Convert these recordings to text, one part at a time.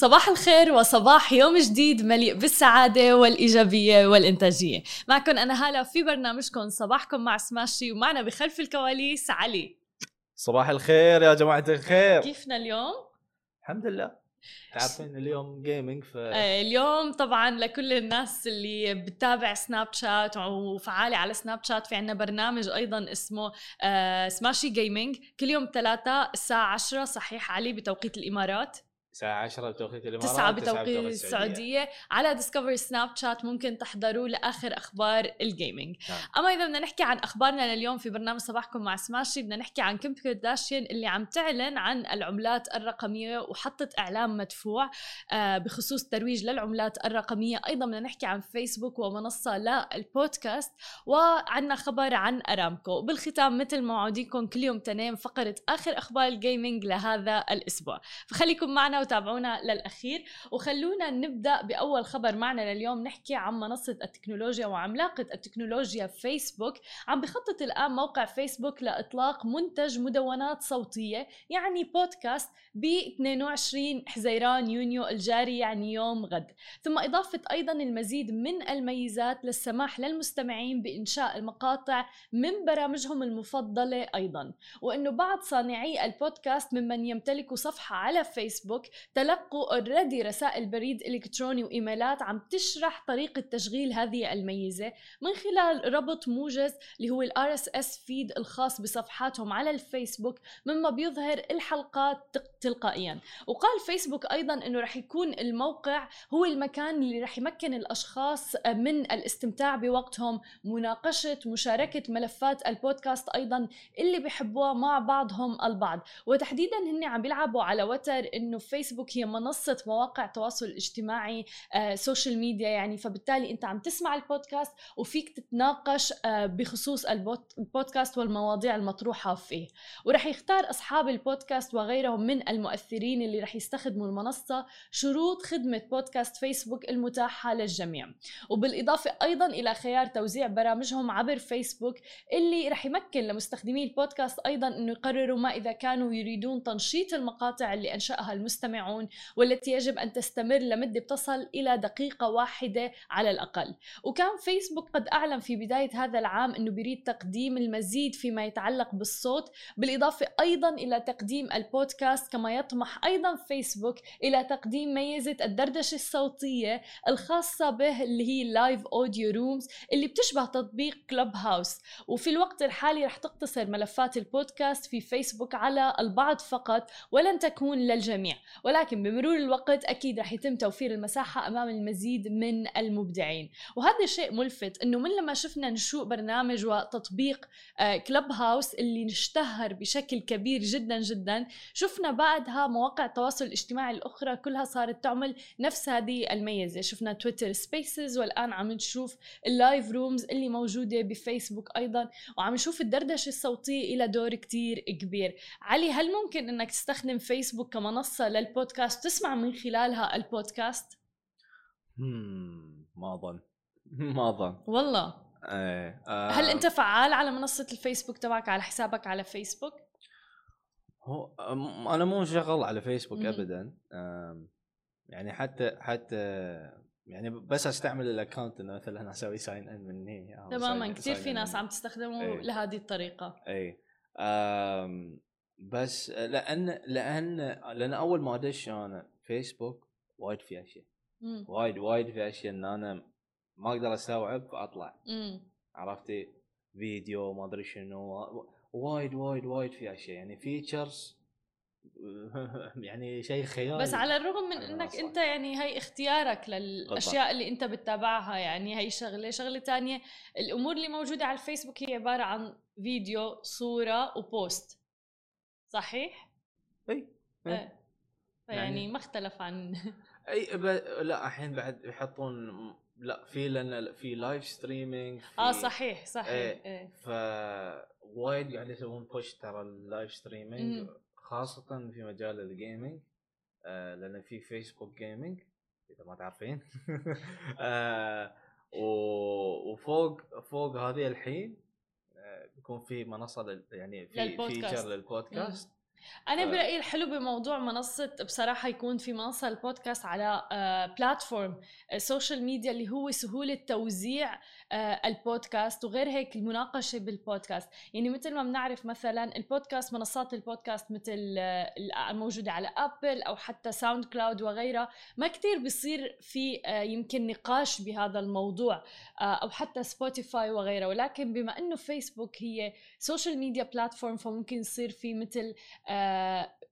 صباح الخير وصباح يوم جديد مليء بالسعادة والإيجابية والإنتاجية. معكم أنا هالة في برنامجكم صباحكم مع سماشي ومعنا بخلف الكواليس علي. صباح الخير يا جماعة الخير. كيفنا اليوم؟ الحمد لله. تعرفين اليوم gaming ف آه، اليوم طبعا لكل الناس اللي بتتابع سناب شات وفعالة على سناب شات في عنا برنامج أيضا اسمه آه، سماشي gaming كل يوم ثلاثة الساعة 10 صحيح علي بتوقيت الإمارات. الساعة 10 بتوقيت الإمارات 9 بتوقيت السعودية. على Discover سناب شات ممكن تحضروا لآخر أخبار ال gaming نعم. أما إذا بدنا نحكي عن أخبارنا لليوم في برنامج صباحكم مع سماشي بدنا نحكي عن كيم كارداشيان اللي عم تعلن عن العملات الرقمية وحطت اعلان مدفوع آه، بخصوص ترويج للعملات الرقمية. أيضا بدنا نحكي عن فيسبوك ومنصة للبودكاست وعنا خبر عن أرامكو. وبالختام مثل ما وعديكم كل يوم تلاتا فقرة آخر أخبار ال gaming لهذا الأسبوع. فخليكم معنا وتابعونا للأخير. وخلونا نبدأ بأول خبر معنا لليوم. نحكي عن منصة التكنولوجيا وعملاقة التكنولوجيا فيسبوك. عم بخطط الآن موقع فيسبوك لإطلاق منتج مدونات صوتية يعني بودكاست ب 22 حزيران يونيو الجاري يعني يوم غد. ثم إضافة أيضا المزيد من الميزات للسماح للمستمعين بإنشاء المقاطع من برامجهم المفضلة أيضا. وأنه بعض صانعي البودكاست ممن يمتلكوا صفحة على فيسبوك تلقوا already رسائل بريد إلكتروني وإيميلات عم تشرح طريقة تشغيل هذه الميزة من خلال ربط موجز اللي هو ال RSS feed الخاص بصفحاتهم على الفيسبوك مما بيظهر الحلقات تلقائيا. وقال فيسبوك أيضا إنه رح يكون الموقع هو المكان اللي رح يمكن الأشخاص من الاستمتاع بوقتهم مناقشة مشاركة ملفات البودكاست أيضا اللي بيحبوها مع بعضهم البعض. وتحديدا هن عم بيلعبوا على وتر إنه فيسبوك هي منصة مواقع تواصل اجتماعي آه، social media يعني فبالتالي أنت عم تسمع البودكاست وفيك تتناقش آه، بخصوص البودكاست والمواضيع المطروحة فيه. ورح يختار أصحاب البودكاست وغيرهم من المؤثرين اللي رح يستخدموا المنصة شروط خدمة بودكاست فيسبوك المتاحة للجميع. وبالإضافة أيضا إلى خيار توزيع برامجهم عبر فيسبوك اللي رح يمكن لمستخدمي البودكاست أيضا إنه يقرروا ما إذا كانوا يريدون تنشيط المقاطع اللي أنشأها المستمعون والتي يجب أن تستمر لمدة بتصل إلى دقيقة واحدة على الأقل. وكان فيسبوك قد أعلن في بداية هذا العام إنه بيريد تقديم المزيد فيما يتعلق بالصوت بالإضافة أيضا إلى تقديم البودكاست كما يطمح أيضا فيسبوك إلى تقديم ميزة الدردشة الصوتية الخاصة به اللي هي live audio rooms اللي بتشبه تطبيق كلوب هاوس وفي الوقت الحالي رح تقتصر ملفات البودكاست في فيسبوك على البعض فقط ولن تكون للجميع. ولكن بمرور الوقت أكيد رح يتم توفير المساحة أمام المزيد من المبدعين. وهذا شيء ملفت إنه من لما شفنا نشوء برنامج وتطبيق كلوب هاوس اللي اشتهر بشكل كبير جدا جدا شفنا بعدها مواقع التواصل الاجتماعي الأخرى كلها صارت تعمل نفس هذه الميزة. شفنا تويتر Spaces والآن عم نشوف ال live rooms اللي موجودة بفيسبوك أيضا وعم نشوف الدردشة الصوتية إلها دور كتير كبير. علي هل ممكن إنك تستخدم فيسبوك كمنصة للبودكاست؟ تسمع من خلالها البودكاست؟ ما أظن. ما أظن. والله. إيه آه. هل أنت فعال على منصة الفيسبوك تبعك على حسابك على فيسبوك؟ هو أنا مو شغال على فيسبوك ابدا يعني حتى حتى يعني بس أستعمل ال account إنه مثلا أسوي sign in مني تماما كثير في ناس عم تستخدمه إيه. لهذه الطريقة. اي بس لأن لأن لأن أول ما أدش أنا فيسبوك وايد في أشياء. وايد وايد في أشياء إن أنا ما أقدر أستوعب فأطلع. عرفتي؟ فيديو ما أدري شنو وايد وايد وايد في أشياء. يعني features يعني شيء خيالي. بس على الرغم من إنك أنت يعني هي اختيارك للأشياء اللي أنت بتتابعها يعني هي شغلة شغلة تانية. الأمور اللي موجودة على الفيسبوك هي عبارة عن فيديو صورة و post صحيح؟ إي, يعني, يعني ما اختلف عن إي ب... لا الحين بعد يحطون لا في لأن في live streaming آه صحيح صحيح. إيه, إيه. ف وايد قاعد يسوون push ترى ال live streaming خاصة في مجال ال gaming آه لأن في فيسبوك gaming إذا ما تعرفين. آه وفوق فوق هذه الحين آه بيكون في منصة يعني في feature للبودكاست أنا ف... برأيي الحلو بموضوع منصة بصراحة يكون في منصة البودكاست على platform social media اللي هو سهولة توزيع آه، البودكاست وغير هيك المناقشة بالبودكاست. يعني مثل ما بنعرف مثلا البودكاست منصات البودكاست مثل آه، الموجوده على ابل أو حتى ساوند كلاود وغيرها ما كتير بيصير في آه، يمكن نقاش بهذا الموضوع أو حتى سبوتيفاي وغيرها. ولكن بما إنه فيسبوك هي social media platform فممكن يصير في مثل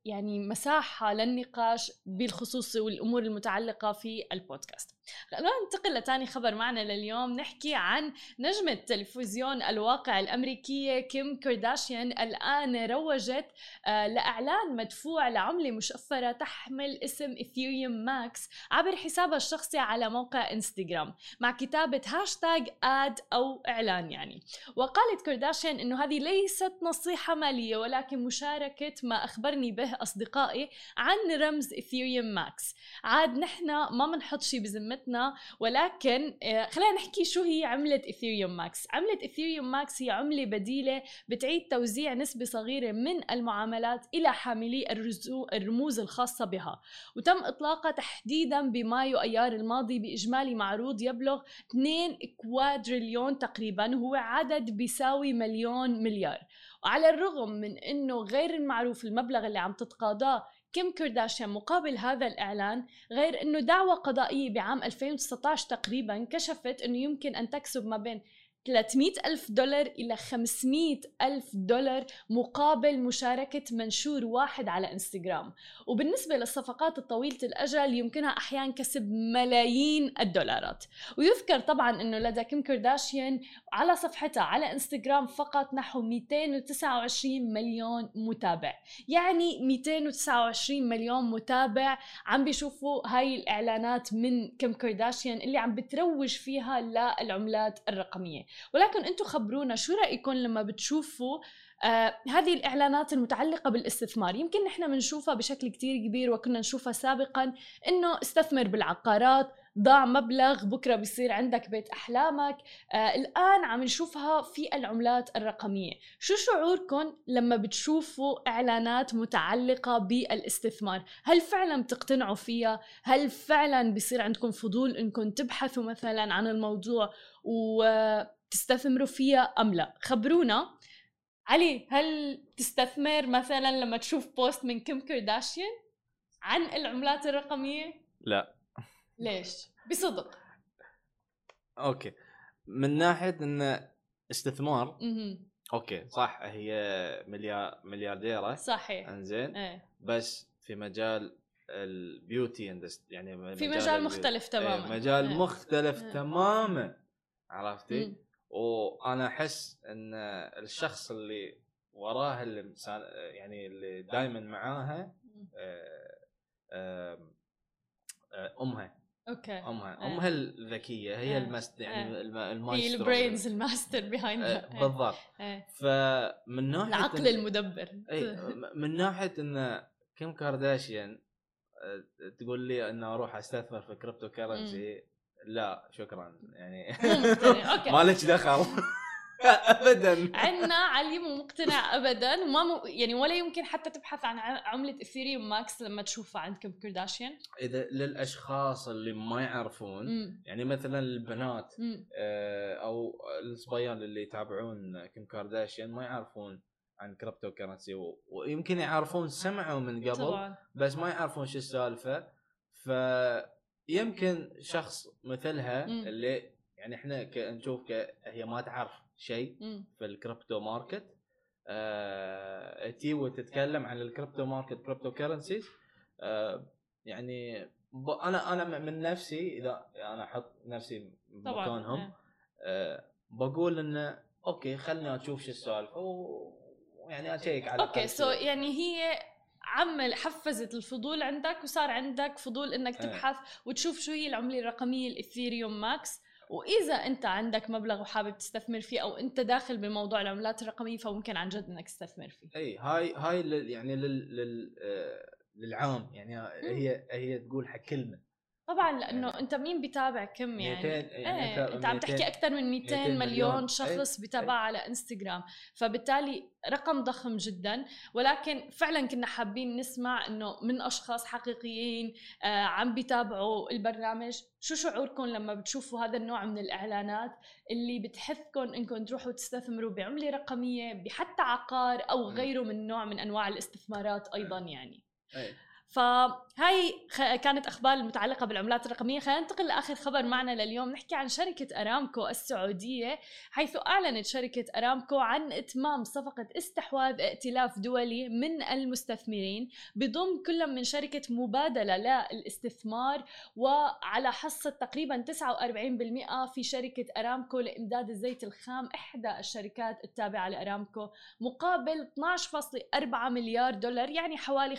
يعني مساحة للنقاش بالخصوص والأمور المتعلقة في البودكاست. خلونا ننتقل لتاني خبر معنا لليوم. نحكي عن نجمة تلفزيون الواقع الأمريكية كيم كارداشيان. الآن روجت آه، لإعلان مدفوع لعملة مشفرة تحمل اسم إثيريوم ماكس عبر حسابها الشخصي على موقع إنستغرام مع كتابة هاشتاج ad أو إعلان يعني. وقالت كارداشيان أنه هذه ليست نصيحة مالية ولكن مشاركة ما أخبرني به أصدقائي عن رمز إثيريوم ماكس. عاد نحن ما بنحط شيء بذمتنا ولكن آه، خلينا نحكي شو هي عملة إثيريوم ماكس عملة إثيريوم ماكس هي عملة بديلة بتعيد توزيع نسبة صغيرة من المعاملات إلى حاملي الرموز الخاصة بها. وتم إطلاقها تحديدا بمايو أيار الماضي بإجمالي معروض يبلغ 2 كوادريليون تقريبا وهو عدد بيساوي مليون مليار. وعلى الرغم من إنه غير المعروف المبلغ اللي عم تتقاضاه كيم كارداشيان مقابل هذا الإعلان غير أنه دعوى قضائية بعام 2019 تقريبا كشفت أنه يمكن أن تكسب ما بين 300 ألف دولار إلى 500 ألف دولار مقابل مشاركة منشور واحد على إنستغرام. وبالنسبة للصفقات الطويلة الأجل يمكنها أحيانا كسب ملايين الدولارات. ويذكر طبعا أنه لدى كيم كارداشيان على صفحتها على إنستغرام فقط نحو 229 مليون متابع. يعني 229 مليون متابع عم بيشوفوا هاي الإعلانات من كيم كارداشيان اللي عم بتروج فيها للعملات الرقمية. ولكن أنتم خبرونا شو رأيكم لما بتشوفوا آه هذه الإعلانات المتعلقة بالاستثمار. يمكن نحن بنشوفها بشكل كتير كبير وكنا نشوفها سابقا إنه استثمر بالعقارات ضاع مبلغ بكرة بيصير عندك بيت أحلامك. آه الآن عم نشوفها في العملات الرقمية. شو شعوركم لما بتشوفوا إعلانات متعلقة بالاستثمار؟ هل فعلا بتقتنعوا فيها؟ هل فعلا بيصير عندكم فضول إنكم تبحثوا مثلا عن الموضوع؟ وتستثمروا فيها أم لا خبرونا علي هل تستثمر مثلا لما تشوف post من كيم كارداشيان عن العملات الرقمية؟ لا ليش؟ بصدق أوكي من ناحية انه استثمار أوكي صح هي مليار مليارديرة صحيح إنزين إيه. بس في مجال ال beauty يعني في مجال مختلف إيه، تماما مجال إيه. مختلف إيه. تماما عرفتي؟ مم. وأنا أحس إن الشخص اللي وراه اللي يعني اللي دائما معاها آه، آه، أمها. أوكي. أمها. آه. أمها الذكية هي ال mast يعني الماستر هي ال brains ال master behind بالضبط. فمن ناحية العقل المدبر. اي من ناحية إن كيم كارداشيان تقول لي انه أروح أستثمر في crypto currency لا شكرا. يعني أوكي. ما لك دخل. ابدا. عندنا علي مو مقتنع ابدا وما م... يعني ولا يمكن حتى تبحث عن عملة اثيريوم ماكس لما تشوفها عند كيم كارداشيان إذا للأشخاص اللي ما يعرفون مم. يعني مثلا البنات آه أو الصبيان اللي يتابعون كيم كارداشيان ما يعرفون عن crypto currency ويمكن يعرفون سمعوا من قبل طبعا. بس ما يعرفون شو السالفة. ف يمكن شخص مثلها مم. اللي يعني إحنا نشوف هي ما تعرف شيء في ال crypto market آه تي وتتكلم عن ال crypto market crypto currencies آه يعني أنا أنا من نفسي إذا أنا أحط نفسي مكانهم إيه. آه بقول إنه أوكي خلنا نشوف شو السالفه ويعني أ check على أوكي so so يعني هي عمل حفزت الفضول عندك وصار عندك فضول إنك إيه. تبحث وتشوف شو هي العملة الرقمية الإثيريوم ماكس. وإذا أنت عندك مبلغ وحابب تستثمر فيه أو أنت داخل بموضوع العملات الرقمية فممكن عن جد إنك تستثمر فيه. إي هاي هاي يعني لل, لل... آه، للعام يعني هي هي تقول حق كلمة. طبعا لأنه يعني أنت مين بيتابع كيم يعني؟ 200 يعني إيه أنت عم تحكي أكثر من 200, 200 مليون, مليون شخص إيه بيتابع على إنستغرام. فبالتالي رقم ضخم جدا. ولكن فعلا كنا حابين نسمع إنه من أشخاص حقيقيين آه عم بيتابعوا البرنامج. شو شعوركم لما بتشوفوا هذا النوع من الإعلانات اللي بتحثكم إنكم تروحوا تستثمروا بعملة رقمية بحتى عقار أو غيره من نوع من أنواع الاستثمارات أيضا يعني؟ أيه. فهاي كانت أخبار المتعلقه بالعملات الرقمية. خلينا ننتقل لآخر خبر معنا لليوم. نحكي عن شركة أرامكو السعودية حيث أعلنت شركة أرامكو عن إتمام صفقة استحواذ ائتلاف دولي من المستثمرين بضم كل من شركة مبادلة للاستثمار. وعلى حصة تقريبا 49% في شركة أرامكو لإمداد الزيت الخام إحدى الشركات التابعة لأرامكو مقابل 12.4 مليار دولار يعني حوالي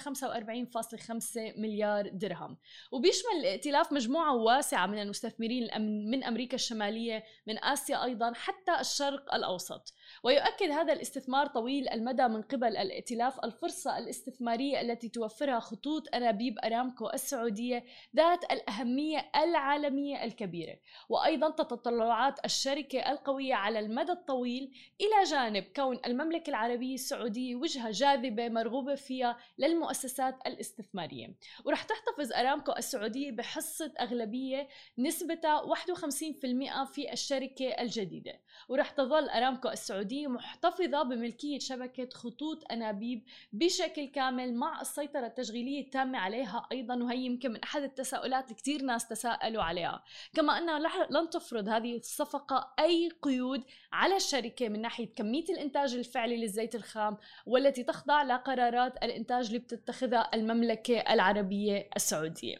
45 مليار درهم. وبيشمل الائتلاف مجموعة واسعة من المستثمرين من أمريكا الشمالية من آسيا أيضا حتى الشرق الأوسط. ويؤكد هذا الاستثمار طويل المدى من قبل الائتلاف. الفرصة الاستثمارية التي توفرها خطوط أنابيب أرامكو السعودية ذات الأهمية العالمية الكبيرة. وأيضا تتطلعات الشركة القوية على المدى الطويل إلى جانب كون المملكة العربية السعودية وجهة جاذبة مرغوبة فيها للمؤسسات الاستثمارية. ورح تحتفظ أرامكو السعودية بحصة أغلبية نسبتها 51% في الشركة الجديدة. ورح تظل أرامكو السعودية السعودية محتفظة بملكية شبكة خطوط أنابيب بشكل كامل مع السيطرة التشغيلية التامة عليها أيضا وهي يمكن من أحد التساؤلات اللي كثير ناس تساءلوا عليها. كما أنها لن تفرض هذه الصفقة أي قيود على الشركة من ناحية كمية الإنتاج الفعلي للزيت الخام والتي تخضع لقرارات الإنتاج اللي بتتخذها المملكة العربية السعودية.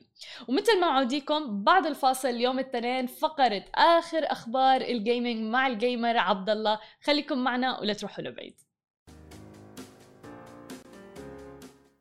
ومثل ما عوديكم بعد الفاصل اليوم الاثنين فقرة آخر أخبار الجيمنج مع الجيمر عبد الله خليكم معنا ولا تروحوا لبعيد.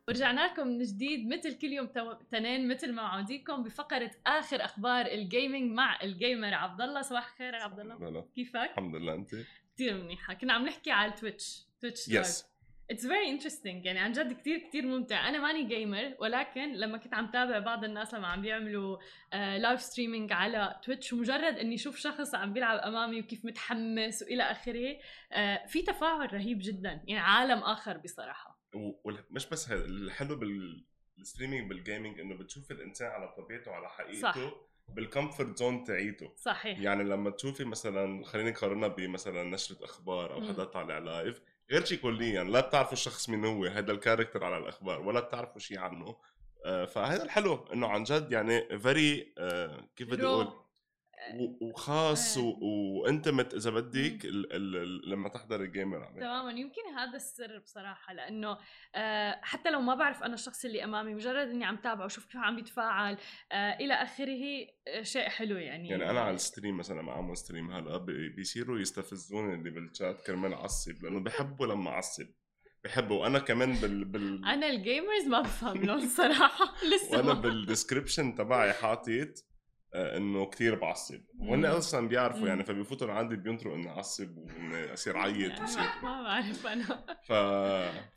ورجعنا لكم من جديد مثل كل يوم تنين مثل ما عوديكم بفقرة آخر أخبار ال gaming مع ال gamer عبد الله صباح الخير عبد الله كيفك؟ الحمد لله أنت؟ كثير منيحة. كنا عم نحكي على ال Twitch، Twitch yes yes. It's very interesting يعني عن جد كثير كثير ممتع. أنا ماني gamer ولكن لما كنت عم تابع بعض الناس لما عم بيعملوا live uh, streaming على Twitch ومجرد إني أشوف شخص عم بيلعب أمامي وكيف متحمس وإلى آخره uh, في تفاعل رهيب جدا. يعني عالم آخر بصراحة. ومش بس هذا الحلو بال streaming بال gaming إنه بتشوف الإنسان على طبيعته وعلى حقيقته صح. بال comfort zone تاعيته. صحيح. يعني لما تشوفي مثلا خليني نقارنها بمثلا نشرة أخبار أو حدا طالع live غير شيء كليا لا بتعرفوا الشخص مين هو هذا ال character على الأخبار ولا بتعرفوا شيء عنه. آه، فهذا الحلو إنه عن جد يعني very آه، كيف بدي أقول؟ وخاص آه. و intimate إذا بدك لما تحضر ال gamer تماما. يمكن هذا السر بصراحة لأنه آه، حتى لو ما بعرف أنا الشخص اللي أمامي مجرد إني عم تابعه وشوف كيف عم بيتفاعل آه، إلى آخره شيء حلو يعني. يعني أنا على ال stream مثلا مع عم stream هلا بيصيروا يستفزوني اللي بالشات كرمال اعصب لأنه بحبوا لما اعصب بحبوا وأنا كمان بال, بال... أنا ال gamers ما بفهم لهم صراحة لسه وأنا بال description تبعي حاطط إنه كثير بعصب. وهن أصلا بيعرفوا يعني فبيفوتوا لعندي بينطروا إني أعصب وإني أصير عيط وصير ما بعرف أنا. ف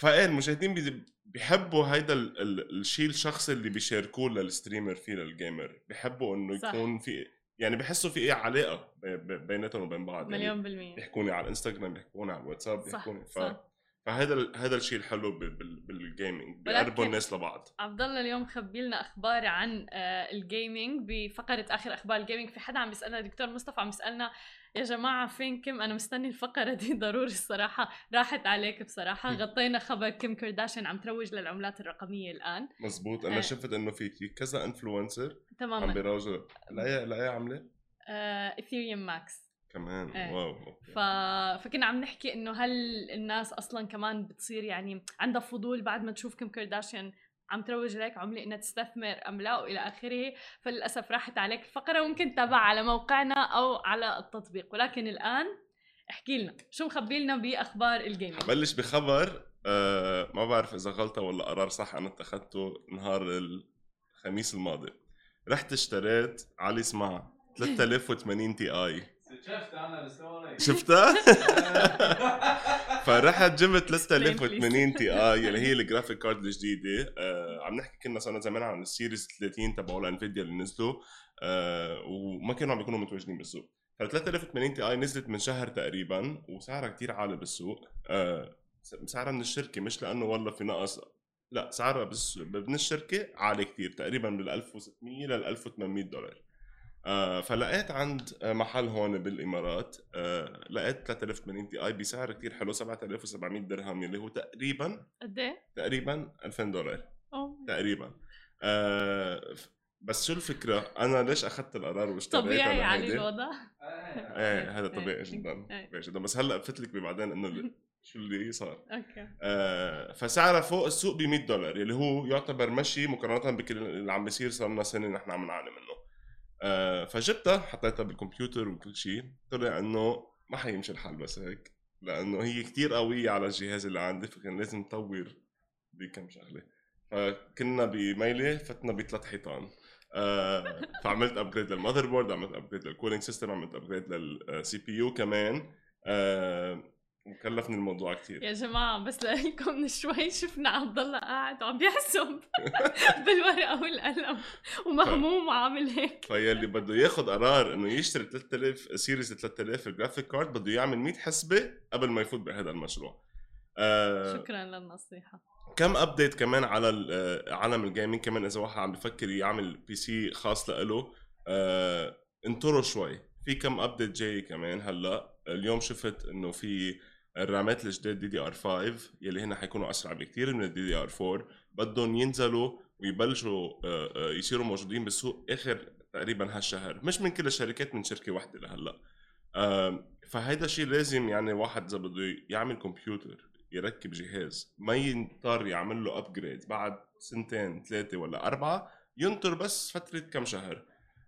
فإيه المشاهدين بيحبوا هيدا ال... ال... الشيء الشخص اللي بيشاركوه لل streamer فيه لل gamer. بيحبوا إنه يكون في يعني بحسوا في إيه علاقة بيناتهم وبين بعض. يعني مليون بالمية. بيحكوني على الإنستغرام بيحكوني على الواتساب بيحكوني ف... صح. فهذا هذا الشيء الحلو بال gaming بيقربوا الناس لبعض. عبد الله اليوم مخبي لنا أخبار عن آه، ال gaming بفقرة آخر أخبار ال gaming في حدا عم بيسألنا دكتور مصطفى عم بيسألنا يا جماعة فين كيم؟ أنا مستني الفقرة دي ضروري الصراحة راحت عليك بصراحة. غطينا خبر كيم كارداشيان عم تروج للعملات الرقمية الآن. مزبوط. آه. شفت إنه في كذا influencer تماما. عم بيروجوا لا لا عملة؟ Ethereum Max كمان. إيه. wow ف... فكنا عم نحكي إنه هل الناس أصلا كمان بتصير يعني عندها فضول بعد ما تشوف كيم كارداشيان عم تروج لك عملة انها تستثمر أم لا وإلى آخره. فللأسف راحت عليك الفقرة ممكن تتابعها على موقعنا أو على التطبيق. ولكن الآن احكي لنا شو مخبي لنا بأخبار ال gaming؟ بلش بخبر آه ما بعرف إذا غلطة ولا قرار صح أنا اتخذته نهار الخميس الماضي. رحت اشتريت علي اسمها 3080 Ti. شفت أنا ال story شفتها؟ فرحت جبت 3080 Ti اللي هي ال graphic card الجديدة. آه عم نحكي كنا صرنا زمان عن ال series 30 تبعوا Nvidia اللي نزلوا. آه وما كانوا عم يكونوا متواجدين بالسوق. ف 3080 Ti نزلت من شهر تقريبا وسعرها كتير عالي بالسوق. آه سعرها من الشركة مش لأنه والله في نقص. لا سعرها بس من الشركة عالي كتير تقريبا بال 1600 لل 1800 دولار. فلقيت عند محل هون بالإمارات آه لقيت 3080 Ti بسعر كتير حلو 7700 درهم اللي هو تقريبا قد إيه؟ تقريبا 2000 دولار أوه. تقريبا آه بس شو الفكرة؟ أنا ليش أخذت القرار واشتريتها طبيعي علي الوضع؟ إيه هذا طبيعي جدا طبيعي جدا بس هلأ قلت لك بعدين إنه شو اللي صار أوكي آه فسعرها فوق السوق ب 100 دولار اللي هو يعتبر مشي مقارنة بكل اللي عم بيصير صار لنا سنة نحن عم نعاني منه آه فجبتها حطيتها بالكمبيوتر وكل شيء. طلع إنه ما حيمشي الحال بس هيك لأنه هي كتير قوية على الجهاز اللي عندي فكان لازم نطور بكم شغلة. فكنا بميلة وفتنا بثلاث حيطان. آه فعملت upgrade لل motherboard عملت upgrade لل cooling system عملت upgrade لل CPU كمان. آه وكلفني الموضوع كثير يا جماعة بس لكم من شوي شفنا عبد الله قاعد وعم بيحسب بالورقة والقلم ومهموم وعامل هيك. فيلي بده ياخذ قرار إنه يشتري 3000 series 3000 graphic card بده يعمل 100 حسبة قبل ما يفوت بهذا المشروع. آه شكرا للنصيحة. كم update كمان على آه، عالم ال gaming كمان إذا واحد عم بفكر يعمل PC خاص له آه انطروا شوي. في كم update جاي كمان هلأ؟ اليوم شفت إنه في ال RAM ات الجداد DDR 5 يلي هن حيكونوا أسرع بكثير من ال DDR 4 بدهم ينزلوا ويبلشوا آه، آه، يصيروا موجودين بالسوق آخر تقريبا هالشهر. مش من كل الشركات من شركة واحدة لهلأ. فهيدا الشيء لازم يعني واحد إذا بده يعمل كمبيوتر يركب جهاز ما ينطر يعمل له upgrade بعد سنتين ثلاثة ولا أربعة ينطر بس فترة كم شهر.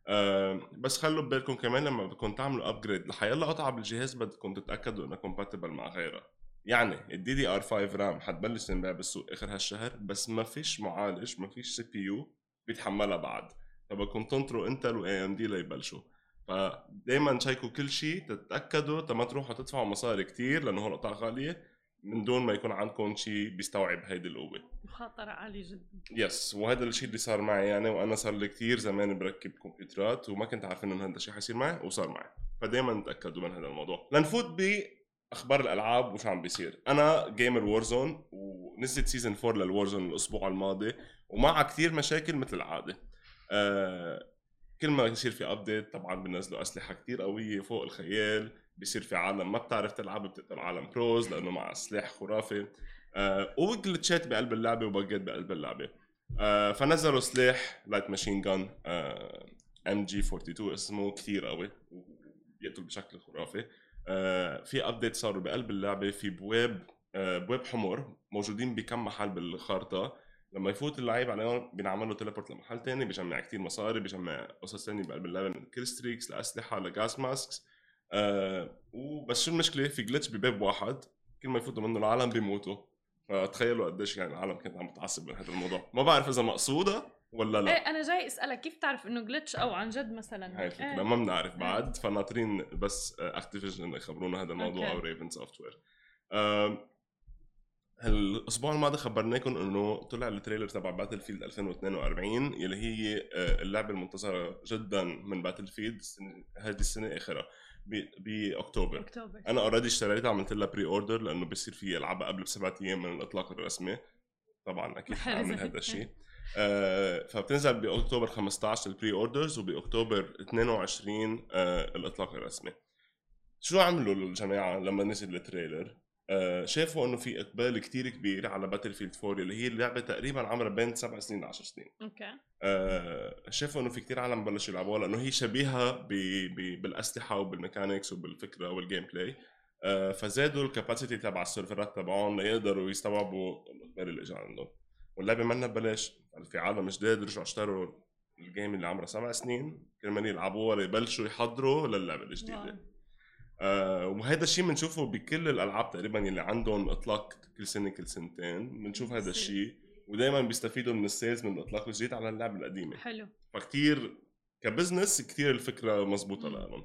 أه بس خلوا ببالكم كمان لما بدكم تعملوا upgrade لحيلا قطعه بالجهاز بدكم تتاكدوا انها compatible مع غيرها يعني ال DDR 5 RAM حتبلش تنباع بالسوق آخر هالشهر بس ما فيش معالج ما فيش CPU بيتحملها بعد. فبدكم تنطروا Intel و AMD ليبلشوا. فدائما تشيكوا كل شيء تتأكدوا تا ما تروحوا تدفعوا مصاري كتير لأنه هون قطع غالية. من دون ما يكون عندكم شيء بيستوعب هيدي القوة. مخاطرة عالية جدا. yes وهذا الشيء اللي صار معي يعني وأنا صار لي كثير زمان بركب كمبيوترات وما كنت عارف إنه هذا الشيء حيصير معي وصار معي. فدائما تأكدوا من هذا الموضوع. لنفوت بأخبار الألعاب وشو عم بيصير. أنا gamer Warzone ونزلت season 4 لل Warzone الأسبوع الماضي ومعها كثير مشاكل مثل العادة. أه كل ما يصير في update طبعا بنزلوا أسلحة كثير قوية فوق الخيال. بيصير في عالم ما بتعرف تلعب بتقتل عالم برو لأنه مع سلاح خرافي. آه و glitches بقلب اللعبة و bugs بقلب اللعبة. آه فنزلوا سلاح light machine gun MG 42 اسمه كثير قوي بيقتل بشكل خرافي. آه في update صاروا بقلب اللعبة في بواب آه بواب حمر موجودين بكم محل بالخارطة. لما يفوت اللعيب عليهم بينعمل له teleport لمحل تاني بيجمع كثير مصاري بيجمع قصص ثانية بقلب اللعبة من killstreaks لأسلحة ل gas masks آه وبس شو المشكلة؟ في glitch بباب واحد كل ما يفوتوا منه العالم بيموتوا. فتخيلوا قديش يعني العالم كانت عم تتعصب من هذا الموضوع. ما بعرف إذا مقصودة ولا لا. إيه أنا جاي أسألك كيف تعرف إنه glitch أو عن جد مثلا؟ هاي الفكرة إيه. ما بنعرف بعد. فناطرين بس Activision يخبرونا هذا الموضوع أو Raven Software الأسبوع الماضي خبرناكم إنه طلع ال trailer تبع Battlefield 2042 يلي هي آه، اللعبة المنتظرة جدا من Battlefield هذه السنة اخرها باكتوبر أكتوبر. أنا already اشتريتها عملت لها pre-order لأنه بصير في العبها قبل بسبعة أيام من الإطلاق الرسمي. طبعا أكيد حاعمل هذا الشيء. آه فبتنزل بأكتوبر 15 ال pre-orders وباكتوبر 22 آه الإطلاق الرسمي. شو عملوا الجماعة لما نزل ال trailer؟ شافوا إنه في إقبال كتير كبير على Battlefield 4 اللي هي اللعبة تقريبا عمرها بين سبع سنين ل 10 سنين. okay. آه شافوا إنه في كتير عالم بلشوا يلعبوها لأنه هي شبيهة ب... ب... بالأسلحة وبال mechanics وبالفكرة وال gameplay آه فزادوا ال capacity تبع السيرفرات تبعهم ليقدروا يستوعبوا الاقبال اللي اجى عندهم. واللعبة منا ببلاش. يعني في عالم جداد رجعوا اشتروا ال game اللي عمرها سبع سنين. كرمال يلعبوها ليبلشوا يحضروا للعبة الجديدة. آه وهذا الشيء بنشوفه بكل الألعاب تقريبا اللي عندهم إطلاق كل سنة كل سنتين. بنشوف هذا الشيء ودائما بيستفيدوا من ال sales من الإطلاق الجديد على اللعبة القديمة. حلو. فكتير ك business كتير الفكرة مزبوطة لهم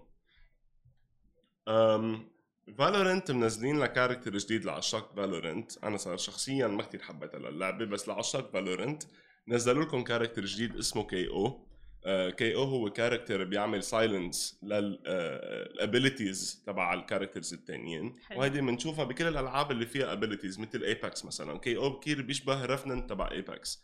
Valorant منزلين ل character جديد لعشاق Valorant أنا صار شخصيا ما كثير حبيتها للعبة بس لعشاق Valorant نزلوا لكم character جديد اسمه KAY/O KAY/O هو character بيعمل silence لل abilities تبع ال characters الثانيين وهيدي بنشوفها بكل الألعاب اللي فيها abilities مثل Apex مثلا. KAY/O كثير بيشبه Revenant تبع Apex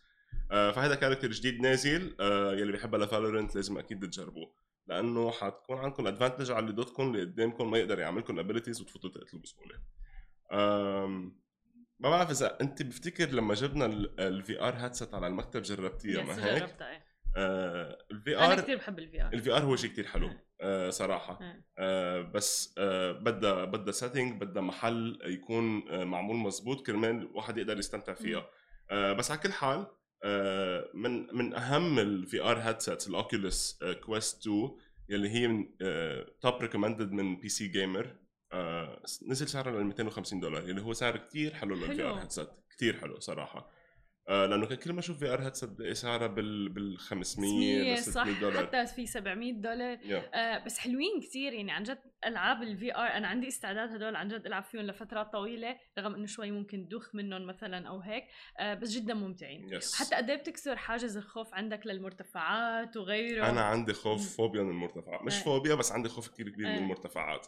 فهذا character جديد نازل يلي بيحبها ل Valorant لازم أكيد تجربوه. لأنه حتكون عندكم advantage على اللي ضدكم اللي قدامكم ما يقدر يعمل لكم abilities وتفوتوا تقتلوا بسهولة. ما بعرف إذا أنت بفتكر لما جبنا ال VR headset على المكتب جربتيها ما هيك؟ جربتها إيه. ال VR أنا كثير بحب ال VR ال VR هو شيء كثير حلو آه صراحة. آه بس آه بدها بدها setting بدها محل يكون آه معمول مزبوط كرمال الواحد يقدر يستمتع فيها. آه بس على كل حال آه من من أهم ال VR headsets ال Oculus Quest 2 يلي هي من top recommended من PC Gamer نزل سعرها ل 250 دولار اللي هو سعر كثير حلو لل VR headset كثير حلو صراحة. آه لأنه كان كل ما أشوف VR headset سعرها بال بال 500 600 دولار. حتى في 700 دولار. Yeah. آه بس حلوين كثير يعني عن جد ألعاب ال VR أنا عندي استعداد هدول عن جد ألعب فيهم لفترات طويلة رغم إنه شوي ممكن دوخ منهم مثلا أو هيك. آه بس جدا ممتعين. Yes. حتى قد إيه بتكسر حاجز الخوف عندك للمرتفعات وغيره. أنا عندي خوف فوبيا من المرتفعات. مش آه. فوبيا بس عندي خوف كثير كبير آه. من المرتفعات.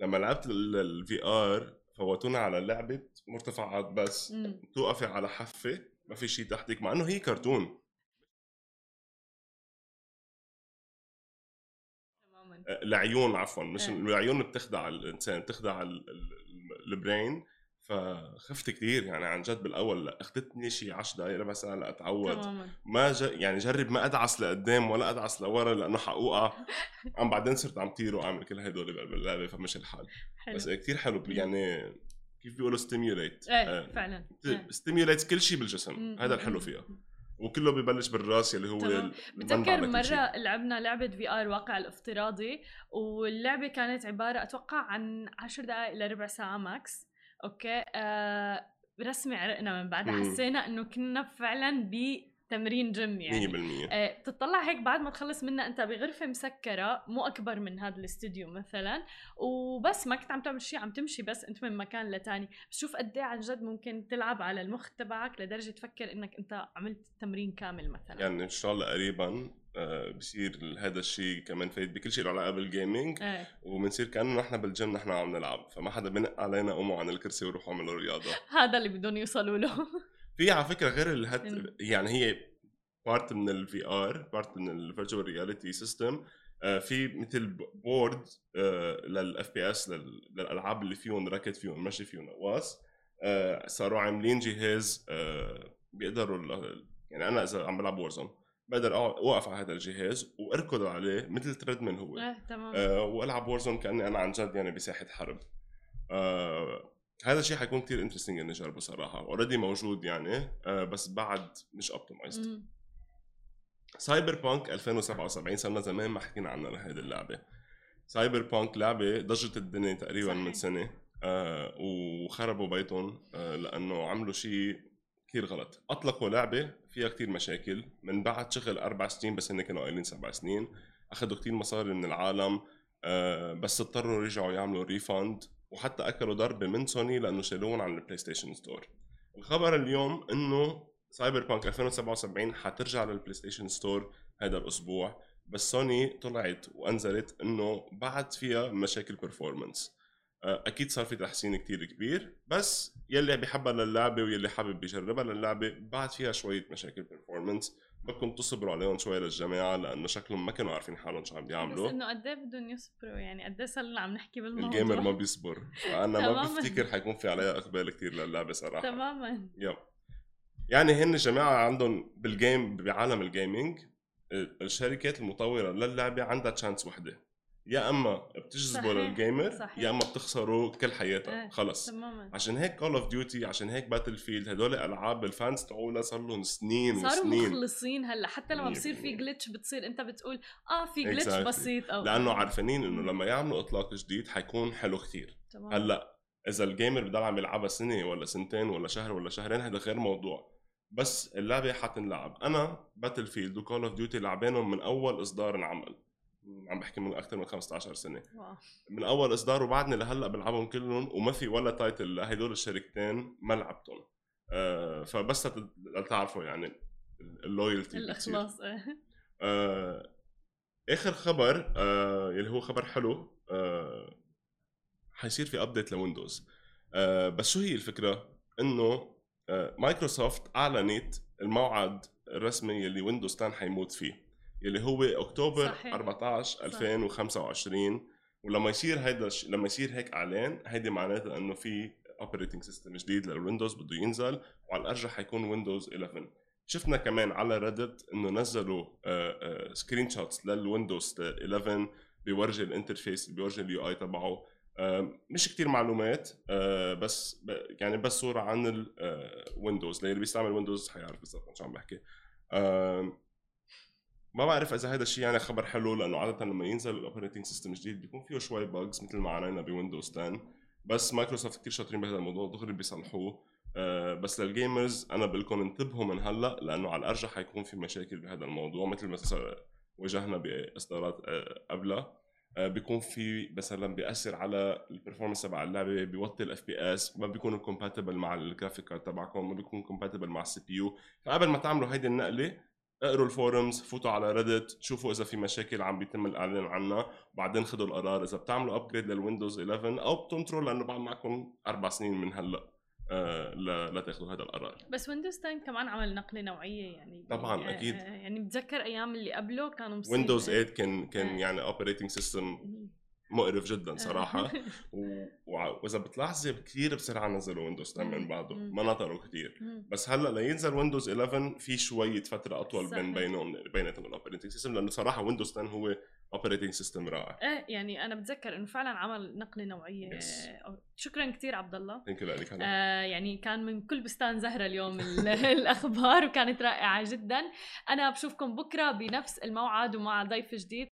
لما لعبت ال VR فوتونا على لعبة مرتفعات بس. توقفي على حفه ما في شيء تحتك مع إنه هي كرتون تماما العيون عفوا مش إيه. العيون بتخدع الإنسان بتخدع ال brain فخفت كثير يعني عن جد بالأول اخذتني شيء 10 دقائق ربع ساعة لأتعود تماما. ما ج... يعني جرب ما أدعس لقدام ولا أدعس لورا لأنه حقوقع عم بعدين صرت عم طير واعمل كل هدول باللعبة فمش الحال حلو. بس كثير حلو يعني كيف بيقولوا stimulate إيه آه. فعلا. stimulate كل شيء بالجسم. هذا الحلو فيها. وكله ببلش بالراس اللي هو بتذكر مرة لعبنا لعبة VR واقع الافتراضي واللعبة كانت عبارة أتوقع عن 10 دقائق إلى ربع ساعة max okay؟ آه رسمي عرقنا من بعدها حسينا إنه كنا فعلا ب تمرين جيم يعني. 100% آه بتطلع هيك بعد ما تخلص منها أنت بغرفة مسكرة مو أكبر من هذا الاستوديو مثلا وبس ما كنت عم تعمل شيء عم تمشي بس أنت من مكان لتاني. بتشوف قد إيه عن جد ممكن تلعب على المخ تبعك لدرجة تفكر إنك أنت عملت تمرين كامل مثلا. يعني إن شاء الله قريبا آه بصير هذا الشيء كمان فايد بكل شيء له علاقه بال gaming إيه. وبنصير كأنه نحن بالجيم نحن عم نلعب. فما حدا بنق علينا قوموا عن الكرسي وروحوا اعملوا رياضة. هذا اللي بدهم يوصلوا له. في على فكرة غير الهد يعني هي part من ال VR part من ال virtual reality system في مثل board لل FPS للألعاب اللي فيهم ركض فيهم مشي فيهم نواس uh, صاروا عاملين جهاز uh, بيقدروا يعني أنا إذا عم بلعب Warzone بقدر أوقف على هذا الجهاز واركض عليه مثل treadmill هو. آه تمام. آه وألعب Warzone كأني أنا عن جد يعني بساحة حرب. آه هذا الشيء حيكون كثير interesting اني اجربه صراحة already موجود يعني آه بس بعد مش optimized Cyberpunk 2077 صرنا زمان ما حكينا عنها لهيدي اللعبة. Cyberpunk لعبة ضجت الدنيا تقريبا صحيح. من سنة آه وخربوا بيتهم آه لأنه عملوا شيء كثير غلط. أطلقوا لعبة فيها كثير مشاكل. من بعد شغل أربع سنين بس هن كانوا قايلين سبع سنين. أخذوا كثير مصاري من العالم آه بس اضطروا يرجعوا يعملوا refund وحتى أكلوا ضربه من سوني لأنه شالوهم عن ال PlayStation Store. الخبر اليوم إنه Cyberpunk 2077 حترجع لل PlayStation Store هذا الأسبوع بس سوني طلعت وأعلنت إنه بعد فيها مشاكل performance آه، أكيد صار في تحسين كتير كبير بس يلي بيحبها للعبة واللي حابب يجربها للعبة بعد فيها شوية مشاكل performance بدكم تصبروا عليهم شوي للجماعه لأنه شكلهم ما كانوا عارفين حالهم شو عم بيعملوا. بس إنه قد إيه بدهم يصبروا يعني قد إيه صار عم نحكي بالموضوع؟ ال gamer ما بيصبر. أنا ما بفتكر حيكون في عليها إقبال كثير للعبة صراحة. تماما. yep يعني هن جماعة عندهم بال game بعالم ال gaming الشركات المطورة للعبة عندها chance وحدة. يا أما بتجذبوا لل gamer. يا أما بتخسروا كل حياتها إيه. خلص. تماما. عشان هيك Call of Duty عشان هيك Battlefield هدول ألعاب ال fans تبعولها صار لهم سنين صاروا وسنين. مخلصين هلأ. حتى لما بصير في glitch بتصير أنت بتقول آه في glitch exactly. بسيط أو لأنه عارفين إنه لما يعملوا إطلاق جديد حيكون حلو كثير هلأ إذا ال gamer بضل عم يلعبها سنة ولا سنتين ولا شهر ولا شهرين هذا غير موضوع. بس اللعبة حتنلعب. أنا Battlefield و Call of Duty لعبانهم من أول إصدار انعمل عم بحكي من أكثر من 15 سنة. wow. من أول إصدار وبعدني لهلأ بلعبهم كلهم وما في ولا title لهدول الشركتين ما لعبتهم. أه فبس لتعرفوا يعني ال loyalty الإخلاص آه آخر خبر آه اللي هو خبر حلو آه حيصير في update ل Windows. آه بس شو هي الفكرة؟ إنه آه مايكروسوفت أعلنت الموعد الرسمي اللي Windows 10 حيموت فيه. اللي هو أكتوبر صحيح. 14 2025 ولما يصير هيدا لما يصير هيك إعلان هيدي معناتها إنه في operating system جديد لل Windows بده ينزل وعلى الأرجح حيكون Windows 11 شفنا كمان على Reddit إنه نزلوا screenshots لل Windows 11 بيورجي ال interface بيورجي ال UI تبعه. مش كتير معلومات آه، بس يعني بس صورة عن ال Windows اللي بيستعمل Windows حيعرف بالضبط شو عم بحكي. ما بعرف إذا هذا الشيء يعني خبر حلو لأنه عادة لما ينزل ال operating system جديد بيكون فيه شوي bugs مثل ما عانينا ب Windows 10 بس مايكروسوفت كثير شاطرين بهذا الموضوع دغري بيصلحوه. أه بس لل gamers أنا بقول لكم انتبهوا من هلأ لأنه على الأرجح حيكون في مشاكل بهذا الموضوع مثل ما واجهنا بإصدارات أه قبلها أه بيكون في مثلا بيأثر على ال performance تبع اللعبة بيوطي ال FPS ما بيكون compatible مع ال graphic card تبعكم ما بيكون compatible مع ال CPU فقبل ما تعملوا هيدي النقلة اقروا ال forums فوتوا على Reddit شوفوا إذا في مشاكل عم بيتم الإعلان عنها وبعدين خذوا القرار إذا بتعملوا upgrade لل Windows 11 أو بتنطروا لأنه بعد معكم أربع سنين من هلأ آه لا تاخذوا هذا القرار. بس Windows 10 كمان عمل نقلة نوعية يعني. طبعا أكيد. آه يعني بتذكر أيام اللي قبله كانوا Windows 8 كان كان آه. يعني operating system مقرف جدا آه. صراحة. وإذا بتلاحظي كثير بسرعة نزلوا Windows 10 من بعده. ما نطروا كثير بس هلأ لينزل Windows 11 في شوية فترة أطول بين بينهم بيناتهم ال operating system لأنه صراحة Windows 10 هو operating system رائع. إيه يعني أنا بتذكر إنه فعلا عمل نقلة نوعية. Yes. شكرا كثير عبد الله ثانك يو لك آه يعني كان من كل بستان زهرة اليوم الأخبار وكانت رائعة جدا. أنا بشوفكم بكرة بنفس الموعد ومع ضيف جديد.